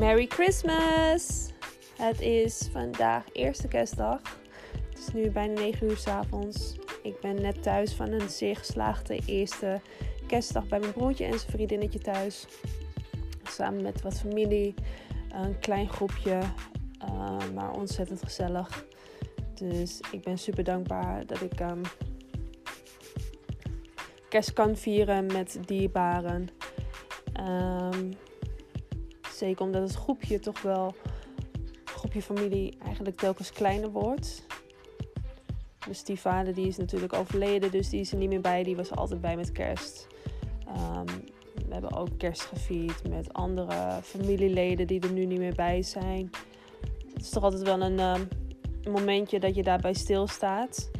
Merry Christmas! Het is vandaag eerste kerstdag. Het is nu bijna 9 uur s avonds. Ik ben net thuis van een zeer geslaagde eerste kerstdag bij mijn broertje en zijn vriendinnetje thuis. Samen met wat familie, een klein groepje, uh, maar ontzettend gezellig. Dus ik ben super dankbaar dat ik um, kerst kan vieren met dierbaren. Um, zeker omdat het groepje toch wel, groepje familie eigenlijk telkens kleiner wordt. Dus die vader die is natuurlijk overleden, dus die is er niet meer bij. Die was altijd bij met kerst. Um, we hebben ook kerst gevierd met andere familieleden die er nu niet meer bij zijn. Het is toch altijd wel een, een momentje dat je daarbij stilstaat.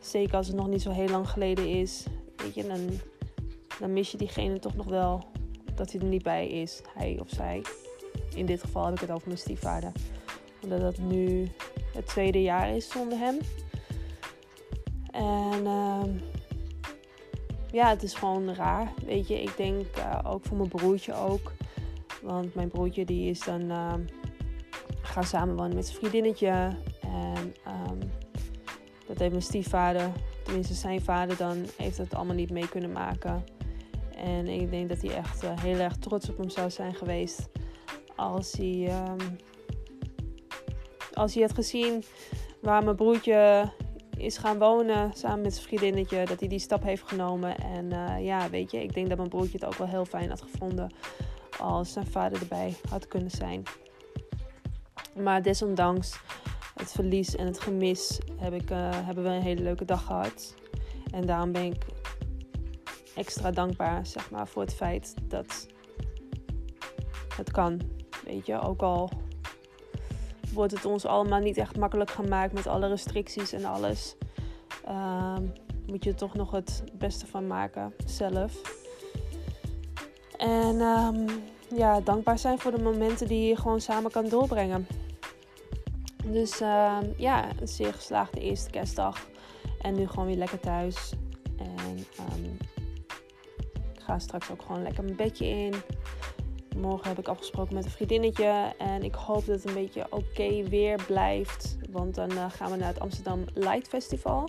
Zeker als het nog niet zo heel lang geleden is. Weet je, dan mis je diegene toch nog wel dat hij er niet bij is, hij of zij. In dit geval heb ik het over mijn stiefvader. Omdat dat nu het tweede jaar is zonder hem. En uh, ja, het is gewoon raar. Weet je, ik denk uh, ook voor mijn broertje ook. Want mijn broertje die is dan uh, gaan samenwonen met zijn vriendinnetje. En um, dat heeft mijn stiefvader, tenminste zijn vader dan, heeft het allemaal niet mee kunnen maken. En ik denk dat hij echt uh, heel erg trots op hem zou zijn geweest als hij, um, als hij had gezien waar mijn broertje is gaan wonen samen met zijn vriendinnetje, dat hij die stap heeft genomen. En uh, ja, weet je, ik denk dat mijn broertje het ook wel heel fijn had gevonden als zijn vader erbij had kunnen zijn. Maar desondanks het verlies en het gemis heb ik, uh, hebben we een hele leuke dag gehad. En daarom ben ik extra dankbaar zeg maar, voor het feit dat het kan. Weet je, ook al wordt het ons allemaal niet echt makkelijk gemaakt met alle restricties en alles. Uh, moet je er toch nog het beste van maken zelf. En um, ja, dankbaar zijn voor de momenten die je gewoon samen kan doorbrengen. Dus uh, ja, een zeer geslaagde eerste kerstdag. En nu gewoon weer lekker thuis. Ga straks ook gewoon lekker mijn bedje in. Morgen heb ik afgesproken met een vriendinnetje. En ik hoop dat het een beetje oké weer blijft. Want dan uh, gaan we naar het Amsterdam Light Festival.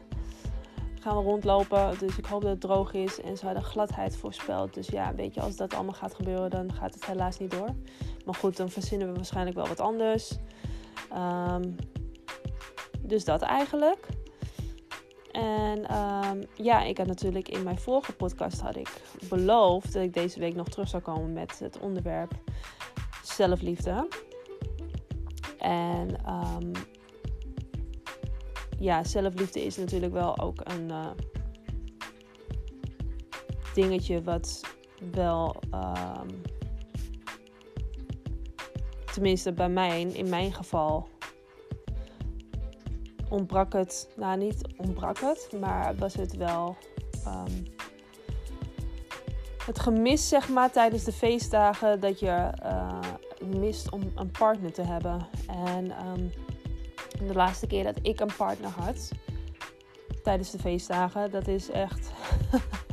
Gaan we rondlopen. Dus ik hoop dat het droog is. En ze hadden gladheid voorspeld. Dus ja, weet je, als dat allemaal gaat gebeuren, dan gaat het helaas niet door. Maar goed, dan verzinnen we waarschijnlijk wel wat anders. Um, dus dat eigenlijk. En um, ja, ik had natuurlijk in mijn vorige podcast had ik beloofd dat ik deze week nog terug zou komen met het onderwerp zelfliefde. En um, ja, zelfliefde is natuurlijk wel ook een uh, dingetje wat wel, um, tenminste bij mij, in mijn geval, ontbrak het, nou niet ontbrak het, maar was het wel um, het gemis zeg maar tijdens de feestdagen dat je uh, mist om een partner te hebben. En um, de laatste keer dat ik een partner had tijdens de feestdagen, dat is echt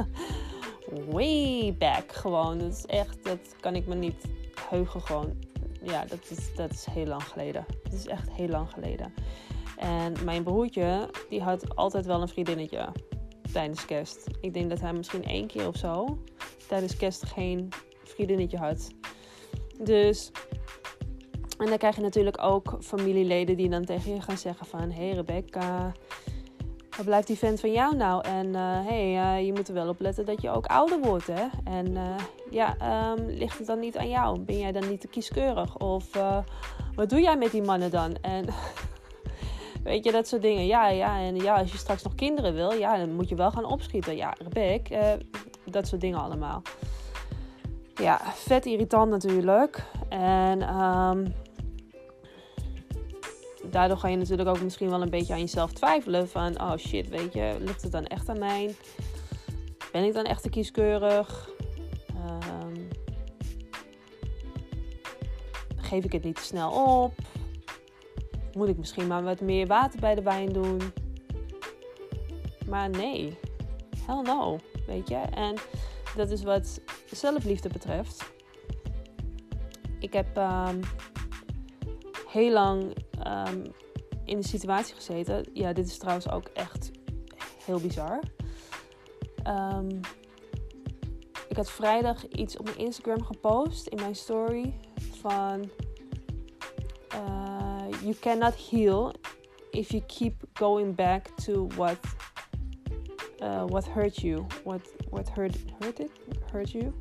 way back gewoon. Dat is echt, dat kan ik me niet heugen gewoon. Ja, dat is, dat is heel lang geleden. Dat is echt heel lang geleden. En mijn broertje, die had altijd wel een vriendinnetje tijdens kerst. Ik denk dat hij misschien één keer of zo tijdens kerst geen vriendinnetje had. Dus, en dan krijg je natuurlijk ook familieleden die dan tegen je gaan zeggen van... Hé hey Rebecca, waar blijft die vent van jou nou? En uh, hey, uh, je moet er wel op letten dat je ook ouder wordt, hè? En uh, ja, um, ligt het dan niet aan jou? Ben jij dan niet te kieskeurig? Of wat doe jij met die mannen dan? En Weet je, dat soort dingen. Ja, ja, en ja, als je straks nog kinderen wil, ja, dan moet je wel gaan opschieten. Ja, Rebecca, uh, dat soort dingen allemaal. Ja, vet irritant natuurlijk. En um, daardoor ga je natuurlijk ook misschien wel een beetje aan jezelf twijfelen. Van, oh shit, weet je, ligt het dan echt aan mij? Ben ik dan echt te kieskeurig? Um, geef ik het niet te snel op? Moet ik misschien maar wat meer water bij de wijn doen? Maar nee, hell no, weet je. En dat is wat zelfliefde betreft. ik heb ehm, heel lang ehm, in de situatie gezeten. Ja, dit is trouwens ook echt heel bizar. Ehm, ik had vrijdag iets op mijn Instagram gepost in mijn story van you cannot heal if you keep going back to what uh, what hurt you, what what hurt hurt hurt you.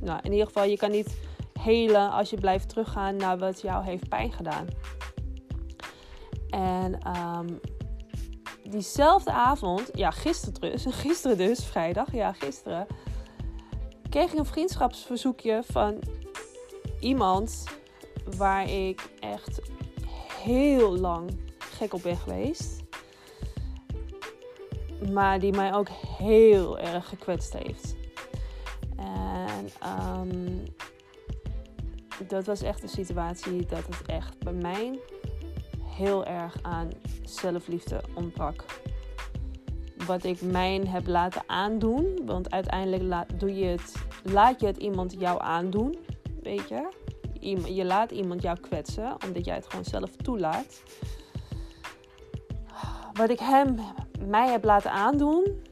Nou, in ieder geval, je kan niet helen als je blijft teruggaan naar wat jou heeft pijn gedaan. En um, diezelfde avond, ja, gisteren dus, gisteren dus, vrijdag, ja, gisteren, kreeg ik een vriendschapsverzoekje van iemand waar ik echt heel lang gek op ben geweest. Maar die mij ook heel erg gekwetst heeft. En um, dat was echt een situatie dat het echt bij mij heel erg aan zelfliefde ontbrak. Wat ik mij heb laten aandoen, want uiteindelijk laat, doe je het, laat je het iemand jou aandoen, weet je. Je laat iemand jou kwetsen, omdat jij het gewoon zelf toelaat. Wat ik hem, mij heb laten aandoen,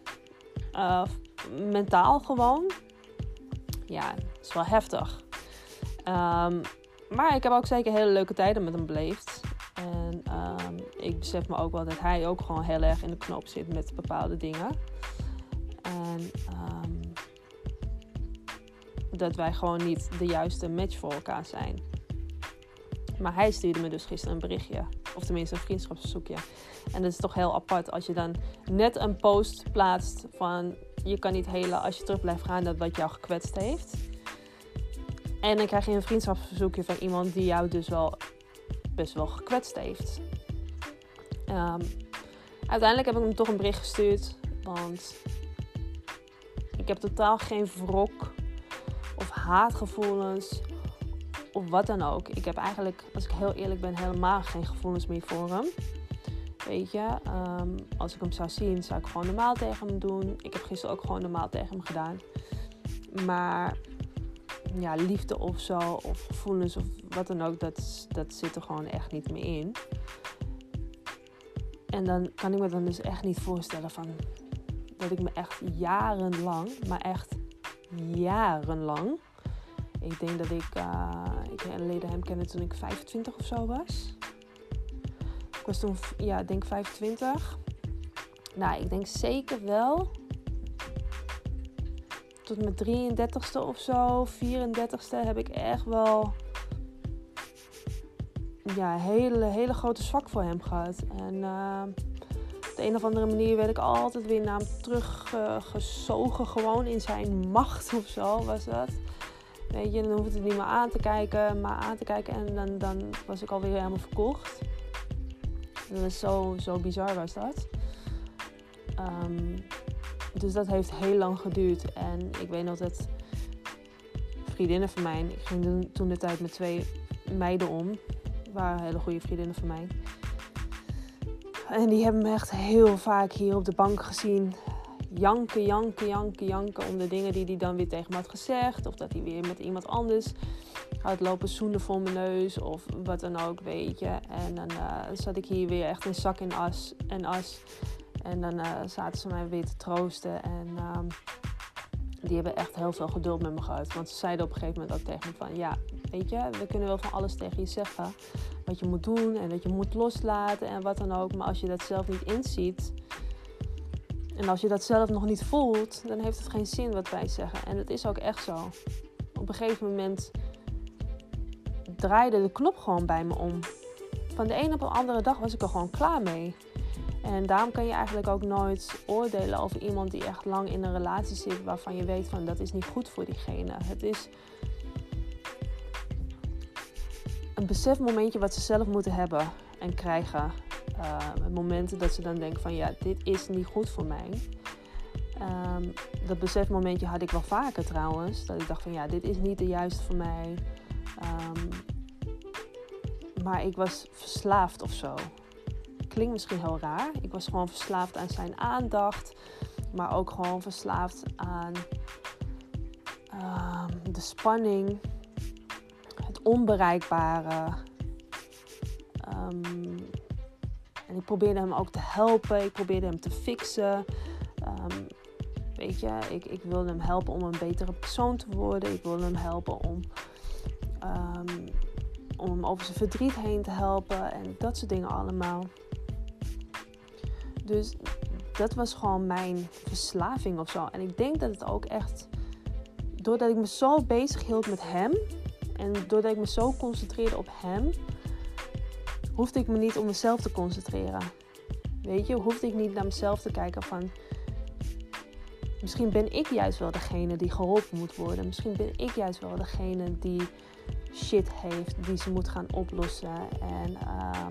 uh, mentaal gewoon, ja, is wel heftig. Um, maar ik heb ook zeker hele leuke tijden met hem beleefd. En um, ik besef me ook wel dat hij ook gewoon heel erg in de knop zit met bepaalde dingen. En um, dat wij gewoon niet de juiste match voor elkaar zijn. Maar hij stuurde me dus gisteren een berichtje. Of tenminste een vriendschapsverzoekje. En dat is toch heel apart als je dan net een post plaatst van... Je kan niet helen als je terug blijft gaan dat wat jou gekwetst heeft. En dan krijg je een vriendschapsverzoekje van iemand die jou dus wel best wel gekwetst heeft. Um, uiteindelijk heb ik hem toch een bericht gestuurd. Want ik heb totaal geen wrok haatgevoelens of wat dan ook. Ik heb eigenlijk, als ik heel eerlijk ben, helemaal geen gevoelens meer voor hem. Weet je, um, als ik hem zou zien, zou ik gewoon normaal tegen hem doen. Ik heb gisteren ook gewoon normaal tegen hem gedaan. Maar ja, liefde of zo, of gevoelens of wat dan ook, dat, dat zit er gewoon echt niet meer in. En dan kan ik me dan dus echt niet voorstellen van dat ik me echt jarenlang, maar echt jarenlang. Ik denk dat ik, uh, ik leerde hem kennen toen ik 25 of zo was. Ik was toen, ja, ik denk 25. Nou, ik denk zeker wel tot mijn 33ste of zo, 34ste, heb ik echt wel ja, hele, hele grote zwak voor hem gehad. En uh, op de een of andere manier werd ik altijd weer naar hem teruggezogen. Gewoon in zijn macht of zo was dat. Weet je, dan hoefde het niet meer aan te kijken, maar aan te kijken. En dan, dan was ik alweer helemaal verkocht. Dat zo, zo bizar was dat. Um, dus dat heeft heel lang geduurd. En ik weet nog dat vriendinnen van mij, ik ging toen de tijd met twee meiden om, waren hele goede vriendinnen van mij. En die hebben me echt heel vaak hier op de bank gezien. Janken, janken, janken, janken om de dingen die hij dan weer tegen me had gezegd. Of dat hij weer met iemand anders had lopen zoenen voor mijn neus. Of wat dan ook, weet je. En dan uh, zat ik hier weer echt in zak in as, en as. En dan uh, zaten ze mij weer te troosten. En um, die hebben echt heel veel geduld met me gehad. Want ze zeiden op een gegeven moment ook tegen me van... Ja, weet je, we kunnen wel van alles tegen je zeggen. Wat je moet doen en dat je moet loslaten en wat dan ook. Maar als je dat zelf niet inziet... En als je dat zelf nog niet voelt, dan heeft het geen zin wat wij zeggen. En het is ook echt zo. Op een gegeven moment draaide de knop gewoon bij me om. Van de een op de andere dag was ik er gewoon klaar mee. En daarom kan je eigenlijk ook nooit oordelen over iemand die echt lang in een relatie zit waarvan je weet van dat is niet goed voor diegene. Het is een besefmomentje wat ze zelf moeten hebben en krijgen. Uh, momenten dat ze dan denken van ja, dit is niet goed voor mij. Um, dat besefmomentje had ik wel vaker trouwens. Dat ik dacht van ja, dit is niet de juiste voor mij. Um, maar ik was verslaafd of zo klinkt misschien heel raar. Ik was gewoon verslaafd aan zijn aandacht. Maar ook gewoon verslaafd aan de spanning. Het onbereikbare. Ehm, en ik probeerde hem ook te helpen. Ik probeerde hem te fixen. Ehm, weet je, ik, ik wilde hem helpen om een betere persoon te worden. Ik wilde hem helpen om, um, om over zijn verdriet heen te helpen. En dat soort dingen allemaal. Dus dat was gewoon mijn verslaving of zo. En ik denk dat het ook echt, doordat ik me zo bezig hield met hem en doordat ik me zo concentreerde op hem, hoefde ik me niet om mezelf te concentreren. Weet je, hoefde ik niet naar mezelf te kijken van. Misschien ben ik juist wel degene die geholpen moet worden. Misschien ben ik juist wel degene die shit heeft die ze moet gaan oplossen. En uh,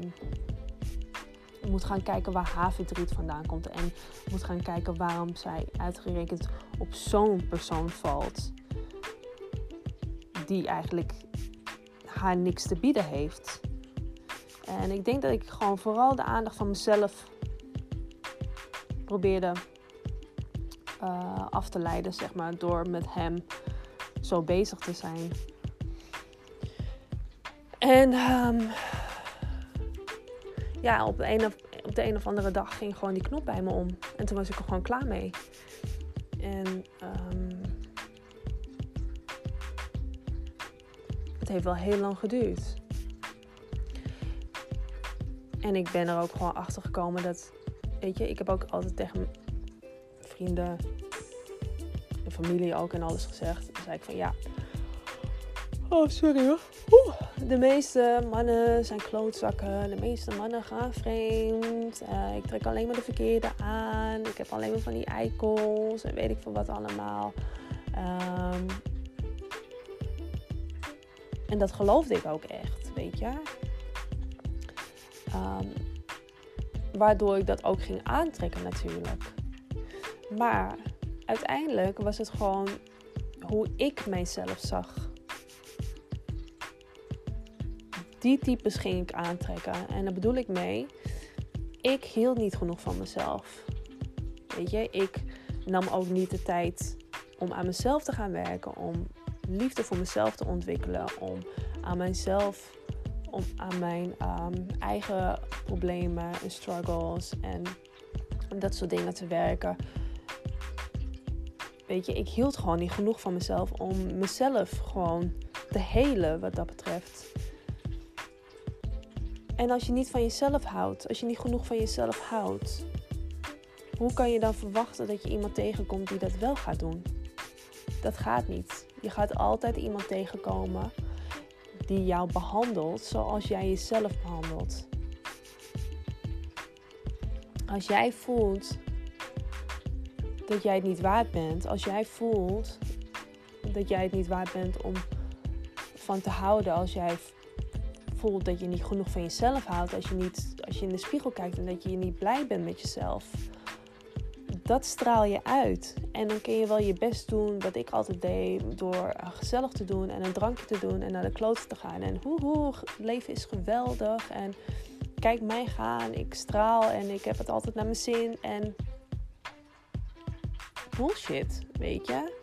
moet gaan kijken waar haar verdriet vandaan komt. En moet gaan kijken waarom zij uitgerekend op zo'n persoon valt. Die eigenlijk haar niks te bieden heeft. En ik denk dat ik gewoon vooral de aandacht van mezelf probeerde uh, af te leiden, zeg maar, door met hem zo bezig te zijn. En um, ja, op de, een of, op de een of andere dag ging gewoon die knop bij me om. En toen was ik er gewoon klaar mee. En um, het heeft wel heel lang geduurd. En ik ben er ook gewoon achter gekomen dat, weet je, ik heb ook altijd tegen vrienden, de familie ook en alles gezegd. Dan zei ik van ja. Oh, sorry hoor. De meeste mannen zijn klootzakken. De meeste mannen gaan vreemd. Uh, ik trek alleen maar de verkeerde aan. Ik heb alleen maar van die eikels en weet ik veel wat allemaal. Um, en dat geloofde ik ook echt, weet je. Um, waardoor ik dat ook ging aantrekken natuurlijk. Maar uiteindelijk was het gewoon hoe ik mijzelf zag. Die types ging ik aantrekken. En daar bedoel ik mee, ik hield niet genoeg van mezelf. Weet je, ik nam ook niet de tijd om aan mezelf te gaan werken, om liefde voor mezelf te ontwikkelen, om aan mijzelf om aan mijn um, eigen problemen en struggles en dat soort dingen te werken. Weet je, ik hield gewoon niet genoeg van mezelf om mezelf gewoon te helen wat dat betreft. En als je niet van jezelf houdt, als je niet genoeg van jezelf houdt, hoe kan je dan verwachten dat je iemand tegenkomt die dat wel gaat doen? Dat gaat niet. Je gaat altijd iemand tegenkomen die jou behandelt zoals jij jezelf behandelt. Als jij voelt dat jij het niet waard bent, als jij voelt dat jij het niet waard bent om van te houden, als jij voelt dat je niet genoeg van jezelf houdt, als je, niet, als je in de spiegel kijkt en dat je niet blij bent met jezelf, dat straal je uit. En dan kun je wel je best doen, wat ik altijd deed, door gezellig te doen en een drankje te doen en naar de kloot te gaan. En hoe, leven is geweldig en kijk mij gaan, ik straal en ik heb het altijd naar mijn zin. En bullshit, weet je.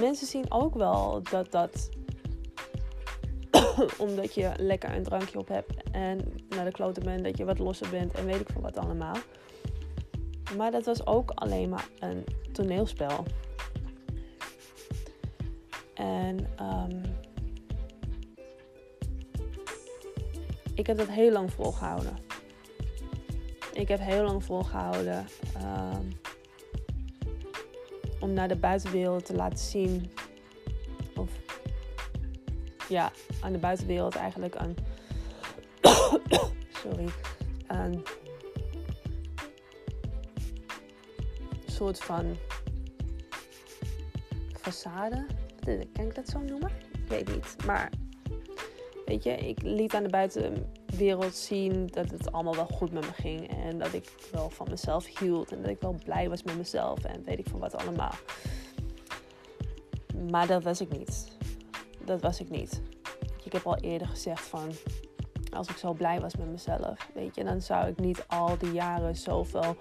Mensen zien ook wel dat dat omdat je lekker een drankje op hebt en naar de kloten bent, dat je wat losser bent en weet ik veel wat allemaal. Maar dat was ook alleen maar een toneelspel. En um, ik heb dat heel lang volgehouden. Ik heb heel lang volgehouden um, om naar de buitenwereld te laten zien. Of ja, aan de buitenwereld eigenlijk een. sorry. Soort van façade. Kan ik dat zo noemen? Ik weet niet. Maar weet je, ik liet aan de buitenwereld zien dat het allemaal wel goed met me ging. En dat ik wel van mezelf hield. En dat ik wel blij was met mezelf. En weet ik van wat allemaal. Maar dat was ik niet. Dat was ik niet. Ik heb al eerder gezegd van als ik zo blij was met mezelf, weet je, dan zou ik niet al die jaren zoveel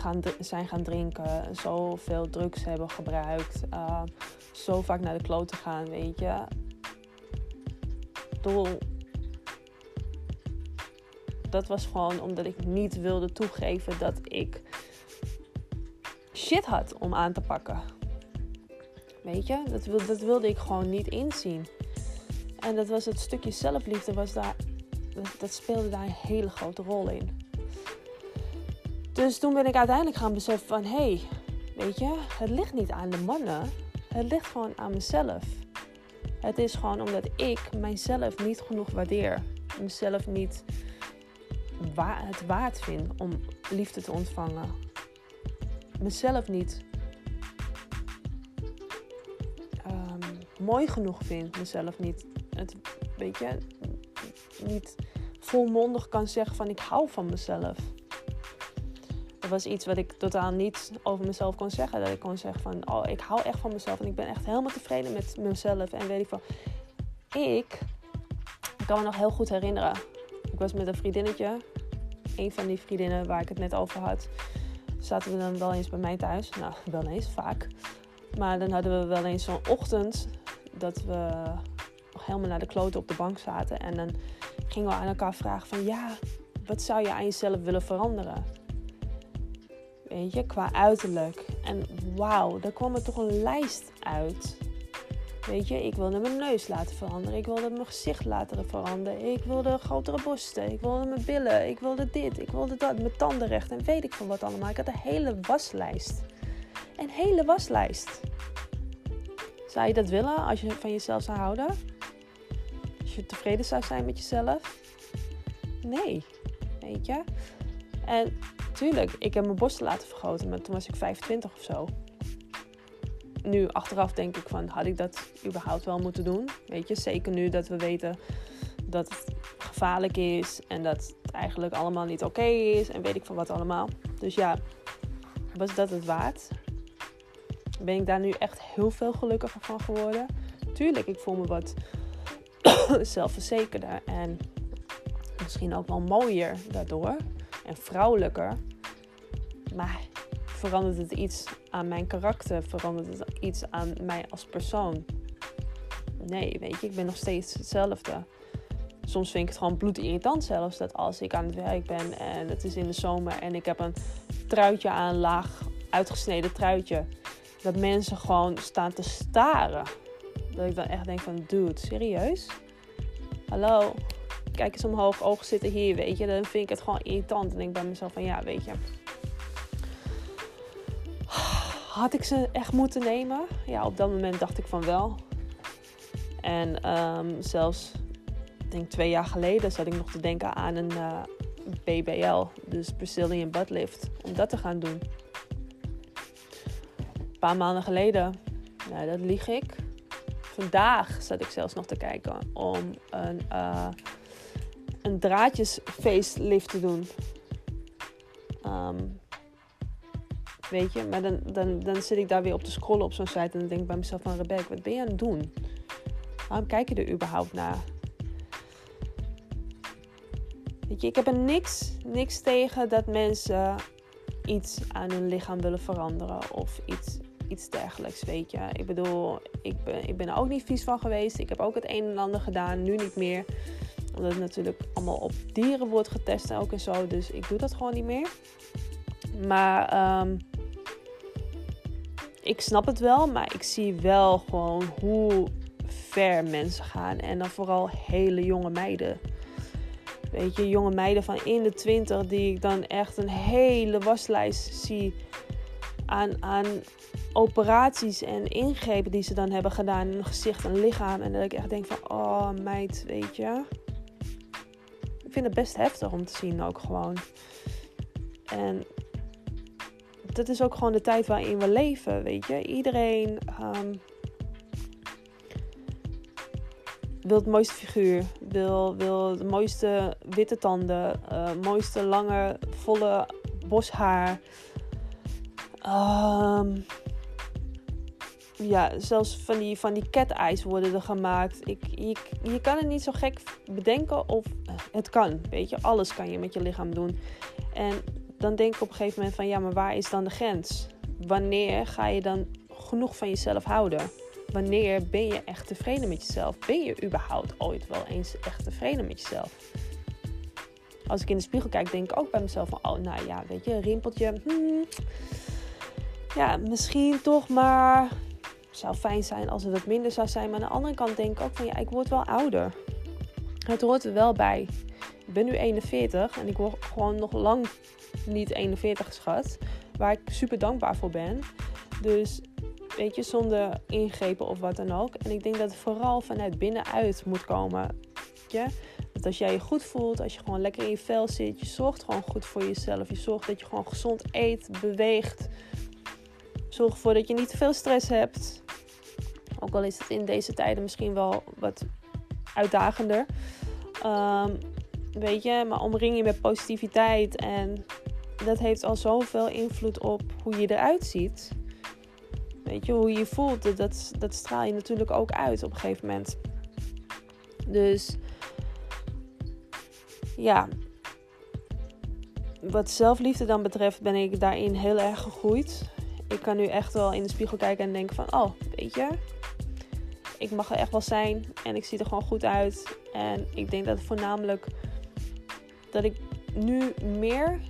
gaan, zijn gaan drinken, zoveel drugs hebben gebruikt, uh, zo vaak naar de kloot te gaan, weet je. bedoel, dat was gewoon omdat ik niet wilde toegeven dat ik shit had om aan te pakken. Weet je, dat dat wilde ik gewoon niet inzien. En dat was het stukje zelfliefde, was daar, dat, speelde daar een hele grote rol in. Dus toen ben ik uiteindelijk gaan beseffen van, hé, hey, weet je, het ligt niet aan de mannen. Het ligt gewoon aan mezelf. Het is gewoon omdat ik mijzelf niet genoeg waardeer. Mezelf niet het waard vind om liefde te ontvangen. Mezelf niet um, mooi genoeg vind. Mezelf niet, het, weet je, niet volmondig kan zeggen van ik hou van mezelf. Was iets wat ik totaal niet over mezelf kon zeggen. Dat ik kon zeggen van, oh, ik hou echt van mezelf en ik ben echt helemaal tevreden met mezelf. En weet ik. Ik, ik kan me nog heel goed herinneren. Ik was met een vriendinnetje een van die vriendinnen waar ik het net over had, zaten we dan wel eens bij mij thuis. Nou, wel eens, vaak. Maar dan hadden we wel eens zo'n ochtend dat we nog helemaal naar de kloten op de bank zaten. En dan gingen we aan elkaar vragen van ja, wat zou je aan jezelf willen veranderen? Weet je, qua uiterlijk. En wauw, daar kwam er toch een lijst uit Weet je, ik wilde mijn neus laten veranderen. Ik wilde mijn gezicht laten veranderen. Ik wilde grotere borsten. Ik wilde mijn billen. Ik wilde dit. Ik wilde dat. Mijn tanden recht. En weet ik van wat allemaal. Ik had een hele waslijst. Een hele waslijst. Zou je dat willen als je van jezelf zou houden? Als je tevreden zou zijn met jezelf? Nee. Weet je? En tuurlijk, ik heb mijn borsten laten vergroten. Maar toen was ik 25 of zo nu achteraf denk ik van, had ik dat überhaupt wel moeten doen? Weet je, zeker nu dat we weten dat het gevaarlijk is en dat het eigenlijk allemaal niet oké is en weet ik van wat allemaal. Dus ja, was dat het waard? Ben ik daar nu echt heel veel gelukkiger van geworden? Tuurlijk, ik voel me wat zelfverzekerder en misschien ook wel mooier daardoor en vrouwelijker. Maar verandert het iets aan mijn karakter? Verandert het iets aan mij als persoon? Nee, weet je, ik ben nog steeds hetzelfde. Soms vind ik het gewoon bloedirritant zelfs dat als ik aan het werk ben en het is in de zomer en ik heb een truitje aan, laag uitgesneden truitje, dat mensen gewoon staan te staren. Dat ik dan echt denk van, dude, serieus? Hallo? Kijk eens omhoog, ogen zitten hier, weet je. Dan vind ik het gewoon irritant. En denk ik bij mezelf van, ja, weet je, had ik ze echt moeten nemen? Ja, op dat moment dacht ik van wel. En um, zelfs, ik denk twee jaar geleden, zat ik nog te denken aan een uh, eh, BBL, dus Brazilian Butt Lift, om dat te gaan doen. Een paar maanden geleden, nou, dat lieg ik. Vandaag zat ik zelfs nog te kijken om een, uh, een draadjesfacelift te doen. Um, Weet je, maar dan, dan, dan zit ik daar weer op te scrollen op zo'n site en dan denk ik bij mezelf van Rebecca, wat ben je aan het doen? Waarom kijk je er überhaupt naar? Weet je, ik heb er niks, niks tegen dat mensen iets aan hun lichaam willen veranderen of iets, iets dergelijks, weet je. Ik bedoel, ik ben, ik ben er ook niet vies van geweest. Ik heb ook het een en ander gedaan, nu niet meer. Omdat het natuurlijk allemaal op dieren wordt getest en ook en zo. Dus ik doe dat gewoon niet meer. Maar um, ik snap het wel, maar ik zie wel gewoon hoe ver mensen gaan. En dan vooral hele jonge meiden. Weet je, jonge meiden van in de twintig die ik dan echt een hele waslijst zie aan, aan operaties en ingrepen die ze dan hebben gedaan in gezicht en lichaam. En dat ik echt denk van, oh meid, weet je. Ik vind het best heftig om te zien ook gewoon. En dat is ook gewoon de tijd waarin we leven, weet je. Iedereen um, wil het mooiste figuur, wil, wil de mooiste witte tanden, uh, mooiste lange, volle boshaar. Um, ja, zelfs van die, van die cat eyes worden er gemaakt. Ik, je, je kan het niet zo gek bedenken of het kan. Weet je, alles kan je met je lichaam doen. En dan denk ik op een gegeven moment van ja, maar waar is dan de grens? Wanneer ga je dan genoeg van jezelf houden? wanneer ben je echt tevreden met jezelf? Ben je überhaupt ooit wel eens echt tevreden met jezelf? Als ik in de spiegel kijk, denk ik ook bij mezelf van, oh, nou ja, weet je, een rimpeltje. Hmm, ja, misschien toch maar. Zou fijn zijn als het wat minder zou zijn. Maar aan de andere kant denk ik ook van, ja, ik word wel ouder. Het hoort er wel bij. Ik ben nu 41 en ik word gewoon nog lang niet 41 geschat. Waar ik super dankbaar voor ben. Dus weet je, zonder ingrepen of wat dan ook. En ik denk dat het vooral vanuit binnenuit moet komen. je? Dat als jij je goed voelt, als je gewoon lekker in je vel zit, je zorgt gewoon goed voor jezelf. Je zorgt dat je gewoon gezond eet, beweegt. Zorg ervoor dat je niet te veel stress hebt. Ook al is het in deze tijden misschien wel wat uitdagender. Um, weet je, maar omring je met positiviteit. En dat heeft al zoveel invloed op hoe je eruit ziet. Weet je, hoe je je voelt, dat, dat straal je natuurlijk ook uit op een gegeven moment. Dus ja, wat zelfliefde dan betreft ben ik daarin heel erg gegroeid. Ik kan nu echt wel in de spiegel kijken en denken van, oh, weet je, ik mag er echt wel zijn en ik zie er gewoon goed uit. En ik denk dat voornamelijk dat ik nu meer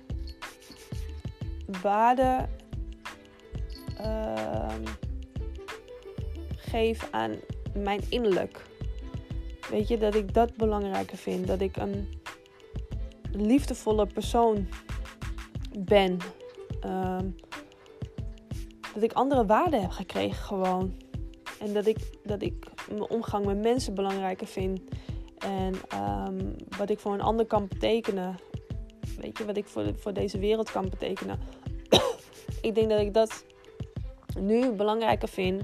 waarde uh, geef aan mijn innerlijk. Weet je, dat ik dat belangrijker vind. Dat ik een liefdevolle persoon ben. Ehm, dat ik andere waarden heb gekregen gewoon. En dat ik, dat ik mijn omgang met mensen belangrijker vind. En ehm, wat ik voor een ander kan betekenen. Weet je, wat ik voor, voor deze wereld kan betekenen. ik denk dat ik dat nu belangrijker vind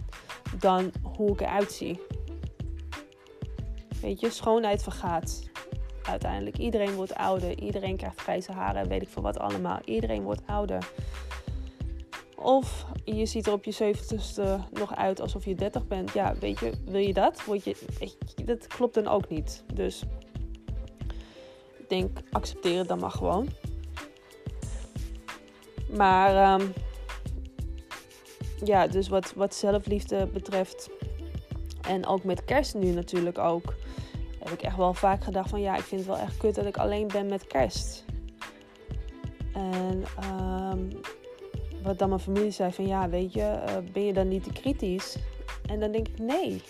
dan hoe ik eruit zie. Weet je, schoonheid vergaat. Uiteindelijk, iedereen wordt ouder. Iedereen krijgt grijze haren, weet ik veel wat allemaal. Iedereen wordt ouder. Of je ziet er op je 70ste nog uit alsof je 30 bent. Ja, weet je, wil je dat? Word je, dat klopt dan ook niet. Dus ik denk, accepteer het dan maar gewoon. Maar um, ja, dus wat, wat zelfliefde betreft. En ook met kerst nu natuurlijk ook. Heb ik echt wel vaak gedacht van ja, ik vind het wel echt kut dat ik alleen ben met kerst. En um, wat dan mijn familie zei van ja, weet je, uh, ben je dan niet te kritisch? En dan denk ik nee,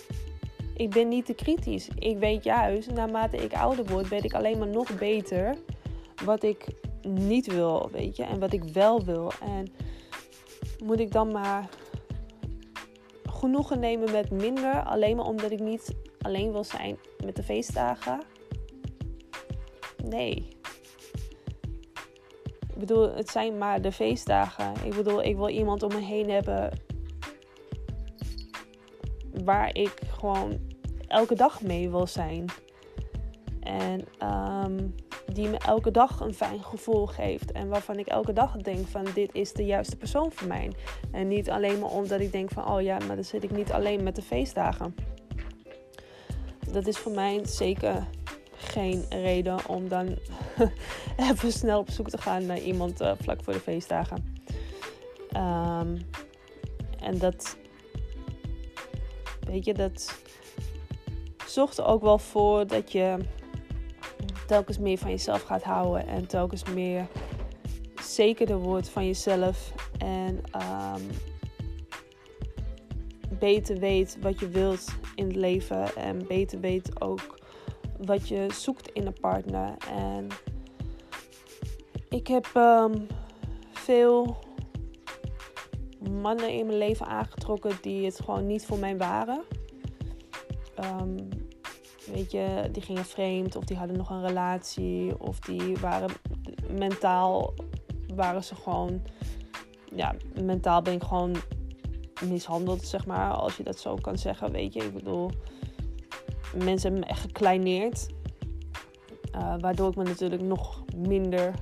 ik ben niet te kritisch. Ik weet juist, naarmate ik ouder word, weet ik alleen maar nog beter wat ik niet wil, weet je, en wat ik wel wil. En moet ik dan maar genoegen nemen met minder, alleen maar omdat ik niet alleen wil zijn met de feestdagen? Nee. Ik bedoel, het zijn maar de feestdagen. Ik bedoel, ik wil iemand om me heen hebben waar ik gewoon elke dag mee wil zijn. En um, die me elke dag een fijn gevoel geeft. En waarvan ik elke dag denk van dit is de juiste persoon voor mij. En niet alleen maar omdat ik denk van oh ja, maar dan zit ik niet alleen met de feestdagen. Dat is voor mij zeker geen reden om dan even snel op zoek te gaan naar iemand uh, vlak voor de feestdagen. Um, en dat, weet je, dat zorgt er ook wel voor dat je telkens meer van jezelf gaat houden en telkens meer zekerder wordt van jezelf en um, beter weet wat je wilt in het leven en beter weet ook wat je zoekt in een partner. En ik heb um, veel mannen in mijn leven aangetrokken die het gewoon niet voor mij waren. Um, Weet je, die gingen vreemd of die hadden nog een relatie of die waren mentaal, waren ze gewoon, ja, mentaal ben ik gewoon mishandeld, zeg maar, als je dat zo kan zeggen, weet je. Ik bedoel, mensen hebben me echt gekleineerd, uh, waardoor ik me natuurlijk nog minder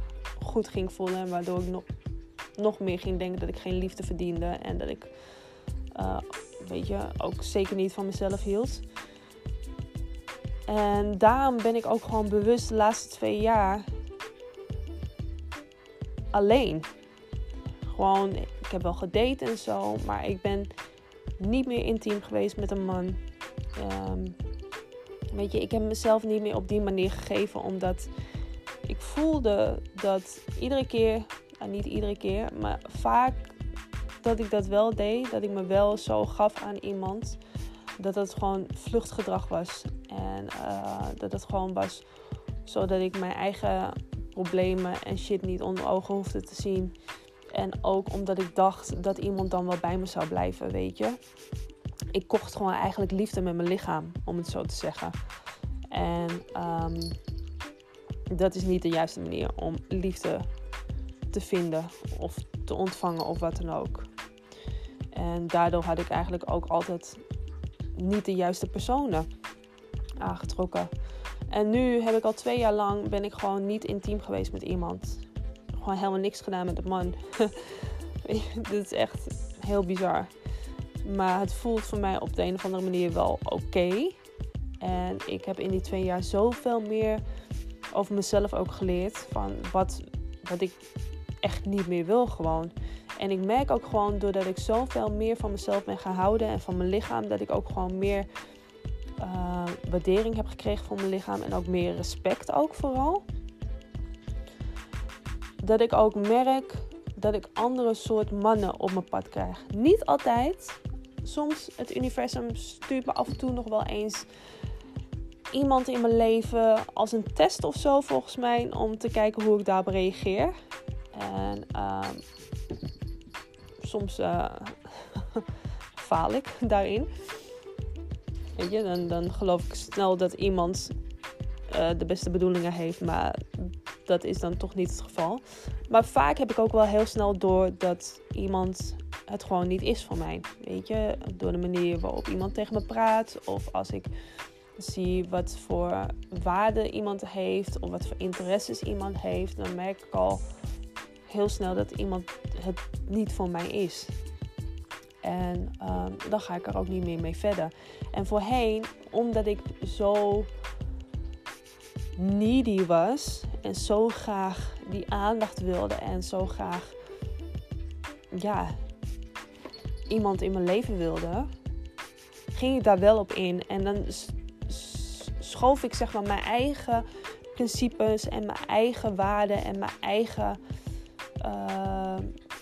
goed ging voelen en waardoor ik nog, nog meer ging denken dat ik geen liefde verdiende en dat ik, uh, weet je, ook zeker niet van mezelf hield. En daarom ben ik ook gewoon bewust de laatste twee jaar alleen. Gewoon, ik heb wel gedate en zo, maar ik ben niet meer intiem geweest met een man. Ehm, weet je, ik heb mezelf niet meer op die manier gegeven, omdat ik voelde dat iedere keer, nou niet iedere keer, maar vaak dat ik dat wel deed, dat ik me wel zo gaf aan iemand, dat het gewoon vluchtgedrag was. En uh, dat het gewoon was zodat ik mijn eigen problemen en shit niet onder ogen hoefde te zien. En ook omdat ik dacht dat iemand dan wel bij me zou blijven, weet je. Ik kocht gewoon eigenlijk liefde met mijn lichaam, om het zo te zeggen. En um, dat is niet de juiste manier om liefde te vinden of te ontvangen of wat dan ook. En daardoor had ik eigenlijk ook altijd niet de juiste personen aangetrokken. En nu heb ik al twee jaar lang ben ik gewoon niet intiem geweest met iemand. Gewoon helemaal niks gedaan met een man. Dit is echt heel bizar. Maar het voelt voor mij op de een of andere manier wel oké. En ik heb in die twee jaar zoveel meer over mezelf ook geleerd. Van wat, wat ik echt niet meer wil gewoon. En ik merk ook gewoon doordat ik zoveel meer van mezelf ben gaan houden en van mijn lichaam, dat ik ook gewoon meer uh, waardering heb gekregen voor mijn lichaam en ook meer respect ook vooral. Dat ik ook merk dat ik andere soort mannen op mijn pad krijg. Niet altijd. Soms het universum stuurt me af en toe nog wel eens iemand in mijn leven als een test of zo volgens mij om te kijken hoe ik daarop reageer. En uh, soms uh, faal ik daarin. Weet je, dan, dan geloof ik snel dat iemand uh, de beste bedoelingen heeft, maar dat is dan toch niet het geval. Maar vaak heb ik ook wel heel snel door dat iemand het gewoon niet is voor mij. Weet je, door de manier waarop iemand tegen me praat, of als ik zie wat voor waarde iemand heeft, of wat voor interesses iemand heeft, dan merk ik al heel snel dat iemand het niet voor mij is. En um, dan ga ik er ook niet meer mee verder. En voorheen, omdat ik zo needy was en zo graag die aandacht wilde en zo graag ja, iemand in mijn leven wilde, ging ik daar wel op in. En dan schoof ik zeg maar mijn eigen principes en mijn eigen waarden en mijn eigen uh,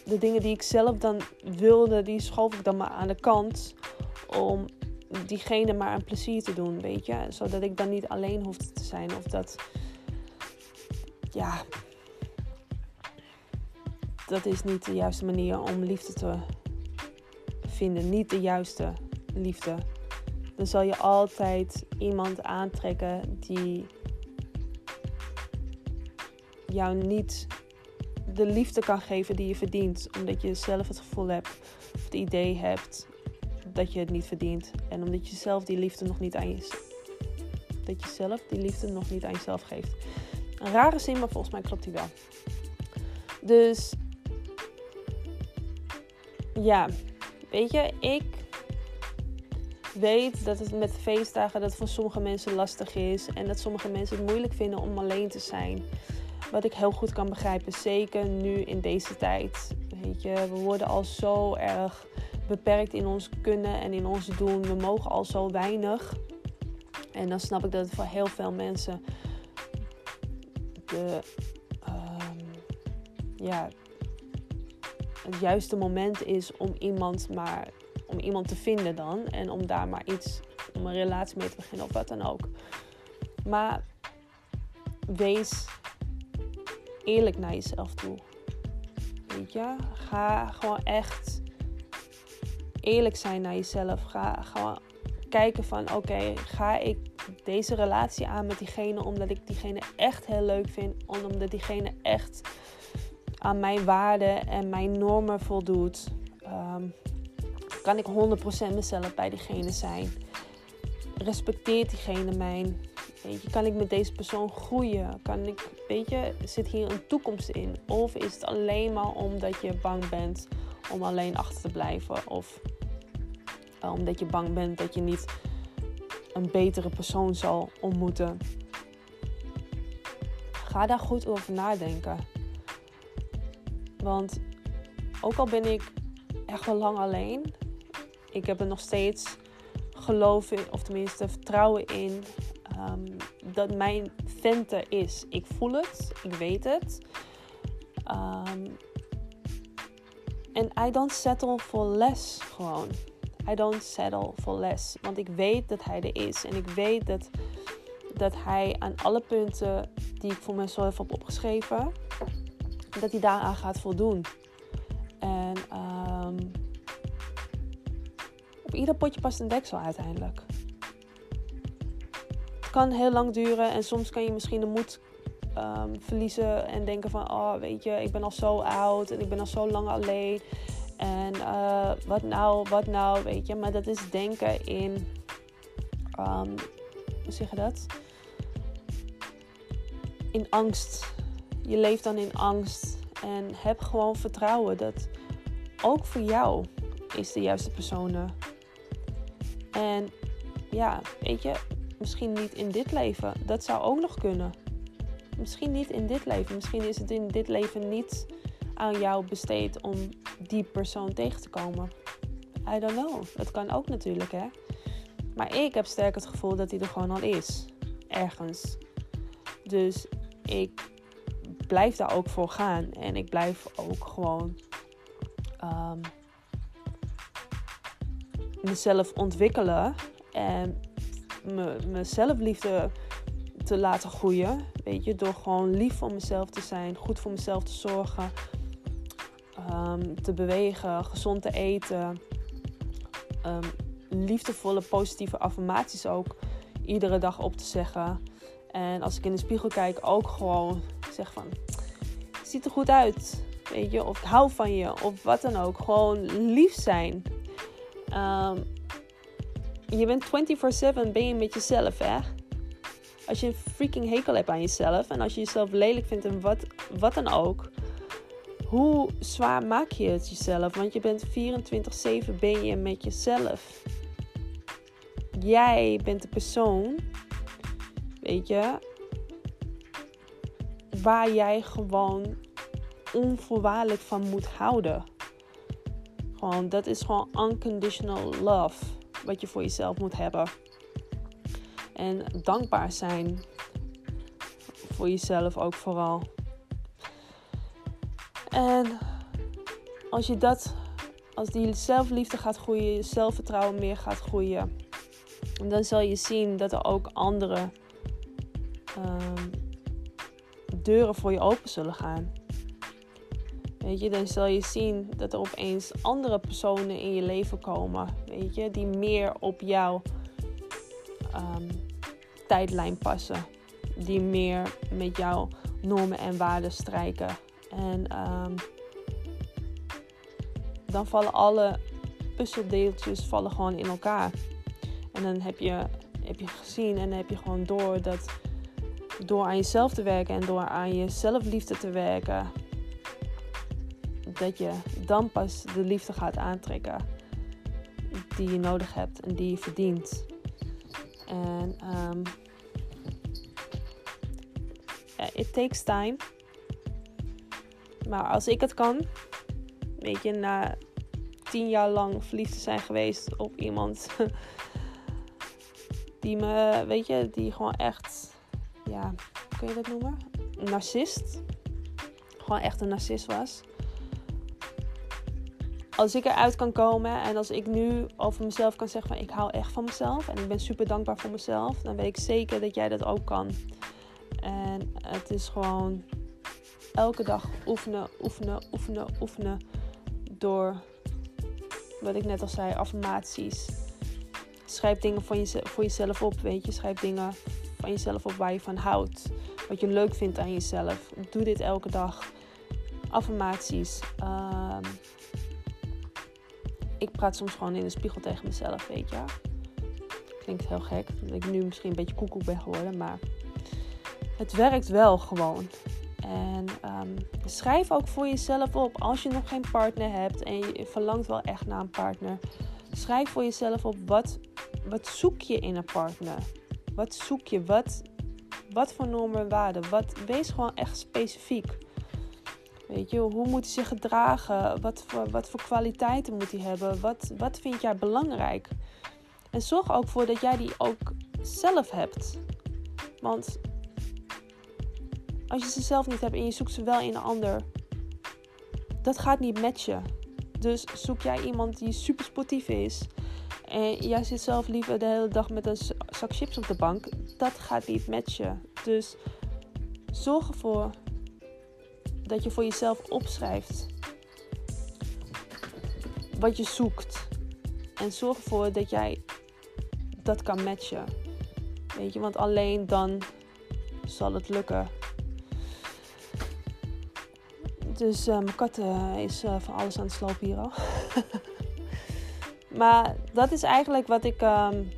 de dingen die ik zelf dan wilde, die schoof ik dan maar aan de kant. Om diegene maar een plezier te doen, weet je. Zodat ik dan niet alleen hoefde te zijn. Of dat, ja, dat is niet de juiste manier om liefde te vinden. Niet de juiste liefde. Dan zal je altijd iemand aantrekken die jou niet de liefde kan geven die je verdient. Omdat je zelf het gevoel hebt, of het idee hebt dat je het niet verdient. En omdat je zelf die liefde nog niet aan je, dat je zelf die liefde nog niet aan jezelf geeft. Een rare zin, maar volgens mij klopt die wel. Dus ja, weet je, ik weet dat het met feestdagen dat voor sommige mensen lastig is en dat sommige mensen het moeilijk vinden om alleen te zijn. Wat ik heel goed kan begrijpen, zeker nu in deze tijd. Weet je, we worden al zo erg beperkt in ons kunnen en in ons doen. We mogen al zo weinig. En dan snap ik dat het voor heel veel mensen de, um, ja, het juiste moment is om iemand maar om iemand te vinden dan en om daar maar iets om een relatie mee te beginnen of wat dan ook. Maar wees eerlijk naar jezelf toe. Weet je? Ga gewoon echt eerlijk zijn naar jezelf. Ga gewoon kijken van oké, ga ik deze relatie aan met diegene omdat ik diegene echt heel leuk vind. Omdat diegene echt aan mijn waarden en mijn normen voldoet. Um, kan ik 100% mezelf bij diegene zijn? Respecteert diegene mijn Weet je, kan ik met deze persoon groeien? Kan ik, weet je, zit hier een toekomst in? Of is het alleen maar omdat je bang bent om alleen achter te blijven? Of uh, omdat je bang bent dat je niet een betere persoon zal ontmoeten? Ga daar goed over nadenken. Want ook al ben ik echt wel lang alleen, ik heb er nog steeds geloof in, of tenminste vertrouwen in, ehm, dat mijn vent er is. Ik voel het, ik weet het. Um, en I don't settle for less gewoon. I don't settle for less. Want ik weet dat hij er is. En ik weet dat, dat hij aan alle punten die ik voor mezelf heb opgeschreven, dat hij daaraan gaat voldoen. En um, op ieder potje past een deksel uiteindelijk. Het kan heel lang duren en soms kan je misschien de moed um, verliezen en denken van, oh weet je, ik ben al zo oud en ik ben al zo lang alleen. En uh, wat nou, wat nou, weet je. Maar dat is denken in, um, hoe zeg je dat? In angst. Je leeft dan in angst. En heb gewoon vertrouwen dat ook voor jou is de juiste persoon En ja, weet je, misschien niet in dit leven. Dat zou ook nog kunnen. Misschien niet in dit leven. Misschien is het in dit leven niet aan jou besteed om die persoon tegen te komen. I don't know. Dat kan ook natuurlijk, hè. Maar ik heb sterk het gevoel dat hij er gewoon al is. Ergens. Dus ik blijf daar ook voor gaan. En ik blijf ook gewoon um, mezelf ontwikkelen. En me, zelfliefde te laten groeien. Weet je, door gewoon lief voor mezelf te zijn, goed voor mezelf te zorgen, um, te bewegen, gezond te eten. Um, liefdevolle, positieve affirmaties ook iedere dag op te zeggen. En als ik in de spiegel kijk, ook gewoon zeg van: ziet er goed uit. Weet je, of ik hou van je, of wat dan ook. Gewoon lief zijn. Um, je bent 24-7 ben je met jezelf, hè? Als je een freaking hekel hebt aan jezelf en als je jezelf lelijk vindt en wat, wat dan ook, hoe zwaar maak je het jezelf? Want je bent 24-7 ben je met jezelf. Jij bent de persoon, weet je, waar jij gewoon onvoorwaardelijk van moet houden. Gewoon, dat is gewoon unconditional love wat je voor jezelf moet hebben. En dankbaar zijn voor jezelf ook vooral. En als je dat, als die zelfliefde gaat groeien, je zelfvertrouwen meer gaat groeien, dan zal je zien dat er ook andere ehm, deuren voor je open zullen gaan. Weet je, dan zal je zien dat er opeens andere personen in je leven komen. Weet je, die meer op jouw um, tijdlijn passen. Die meer met jouw normen en waarden strijken. En um, dan vallen alle puzzeldeeltjes vallen gewoon in elkaar. En dan heb je, heb je gezien en dan heb je gewoon door dat door aan jezelf te werken en door aan je zelfliefde te werken, dat je dan pas de liefde gaat aantrekken die je nodig hebt en die je verdient. En um, it takes time. Maar als ik het kan, weet je, na tien jaar lang verliefd te zijn geweest op iemand die me, weet je, die gewoon echt, ja, kun je dat noemen? Een narcist. Gewoon echt een narcist was. Als ik eruit kan komen en als ik nu over mezelf kan zeggen van ik hou echt van mezelf en ik ben super dankbaar voor mezelf, dan weet ik zeker dat jij dat ook kan. En het is gewoon elke dag oefenen, oefenen, oefenen, oefenen. Door wat ik net al zei, affirmaties. Schrijf dingen van je, voor jezelf op, weet je. Schrijf dingen van jezelf op waar je van houdt. Wat je leuk vindt aan jezelf. Doe dit elke dag. Affirmaties. Um, ik praat soms gewoon in de spiegel tegen mezelf, weet je. Klinkt heel gek, dat ik nu misschien een beetje koekoek ben geworden, maar het werkt wel gewoon. En um, schrijf ook voor jezelf op als je nog geen partner hebt en je verlangt wel echt naar een partner. Schrijf voor jezelf op wat, wat zoek je in een partner? Wat zoek je? Wat, wat voor normen en waarden? Wat, wees gewoon echt specifiek. Weet je, hoe moet hij zich gedragen? Wat voor, wat voor kwaliteiten moet hij hebben? Wat, wat vind jij belangrijk? En zorg ook voor dat jij die ook zelf hebt. Want als je ze zelf niet hebt en je zoekt ze wel in een ander, dat gaat niet matchen. Dus zoek jij iemand die super sportief is en jij zit zelf liever de hele dag met een zak chips op de bank, dat gaat niet matchen. Dus zorg ervoor dat je voor jezelf opschrijft wat je zoekt. En zorg ervoor dat jij dat kan matchen. Weet je, want alleen dan zal het lukken. Dus mijn kat uh, is uh, van alles aan het slopen hier al. maar dat is eigenlijk wat ik. Um,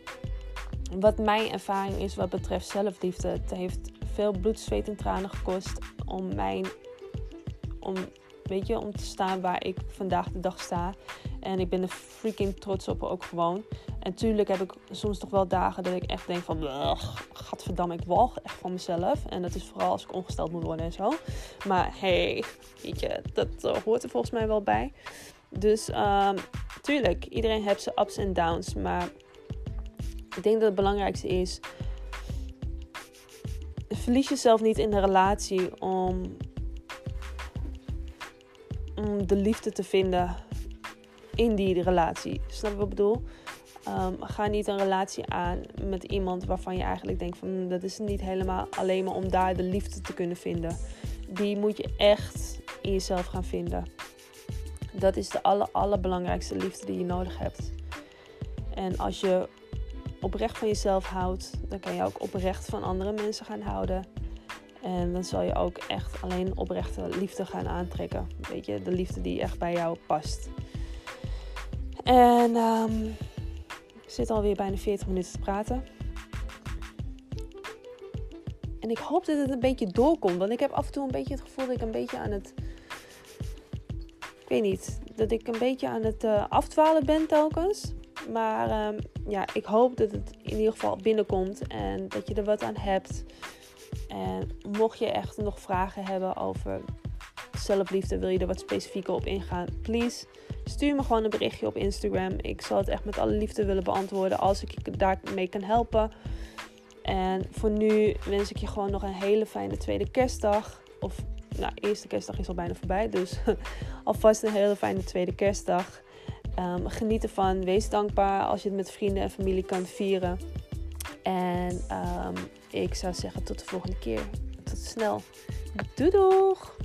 wat mijn ervaring is wat betreft zelfliefde. Het heeft veel bloed, zweet en tranen gekost om mijn. Om, weet je, om te staan waar ik vandaag de dag sta. En ik ben er freaking trots op ook gewoon. En tuurlijk heb ik soms toch wel dagen dat ik echt denk van... Gadverdamme, ik walg echt van mezelf. En dat is vooral als ik ongesteld moet worden en zo. Maar hey, weet je, dat uh, hoort er volgens mij wel bij. Dus um, tuurlijk, iedereen heeft zijn ups en downs. Maar ik denk dat het belangrijkste is... Verlies jezelf niet in de relatie om, om de liefde te vinden in die relatie. Snap je wat ik bedoel? Um, ga niet een relatie aan met iemand waarvan je eigenlijk denkt van dat is niet helemaal alleen maar om daar de liefde te kunnen vinden. Die moet je echt in jezelf gaan vinden. Dat is de aller, allerbelangrijkste liefde die je nodig hebt. En als je oprecht van jezelf houdt, dan kan je ook oprecht van andere mensen gaan houden. En dan zal je ook echt alleen oprechte liefde gaan aantrekken. Weet je, de liefde die echt bij jou past. En um, ik zit alweer bijna 40 minuten te praten. En ik hoop dat het een beetje doorkomt. Want ik heb af en toe een beetje het gevoel dat ik een beetje aan het. Weet niet. Dat ik een beetje aan het uh, afdwalen ben telkens. Maar um, ja, ik hoop dat het in ieder geval binnenkomt. En dat je er wat aan hebt. En mocht je echt nog vragen hebben over zelfliefde, wil je er wat specifieker op ingaan, please stuur me gewoon een berichtje op Instagram. Ik zal het echt met alle liefde willen beantwoorden als ik je daarmee kan helpen. En voor nu wens ik je gewoon nog een hele fijne tweede kerstdag. Of, nou, eerste kerstdag is al bijna voorbij. Dus alvast een hele fijne tweede kerstdag. Um, geniet ervan. Wees dankbaar als je het met vrienden en familie kan vieren. En um, ik zou zeggen tot de volgende keer. Tot snel. Doei doeg!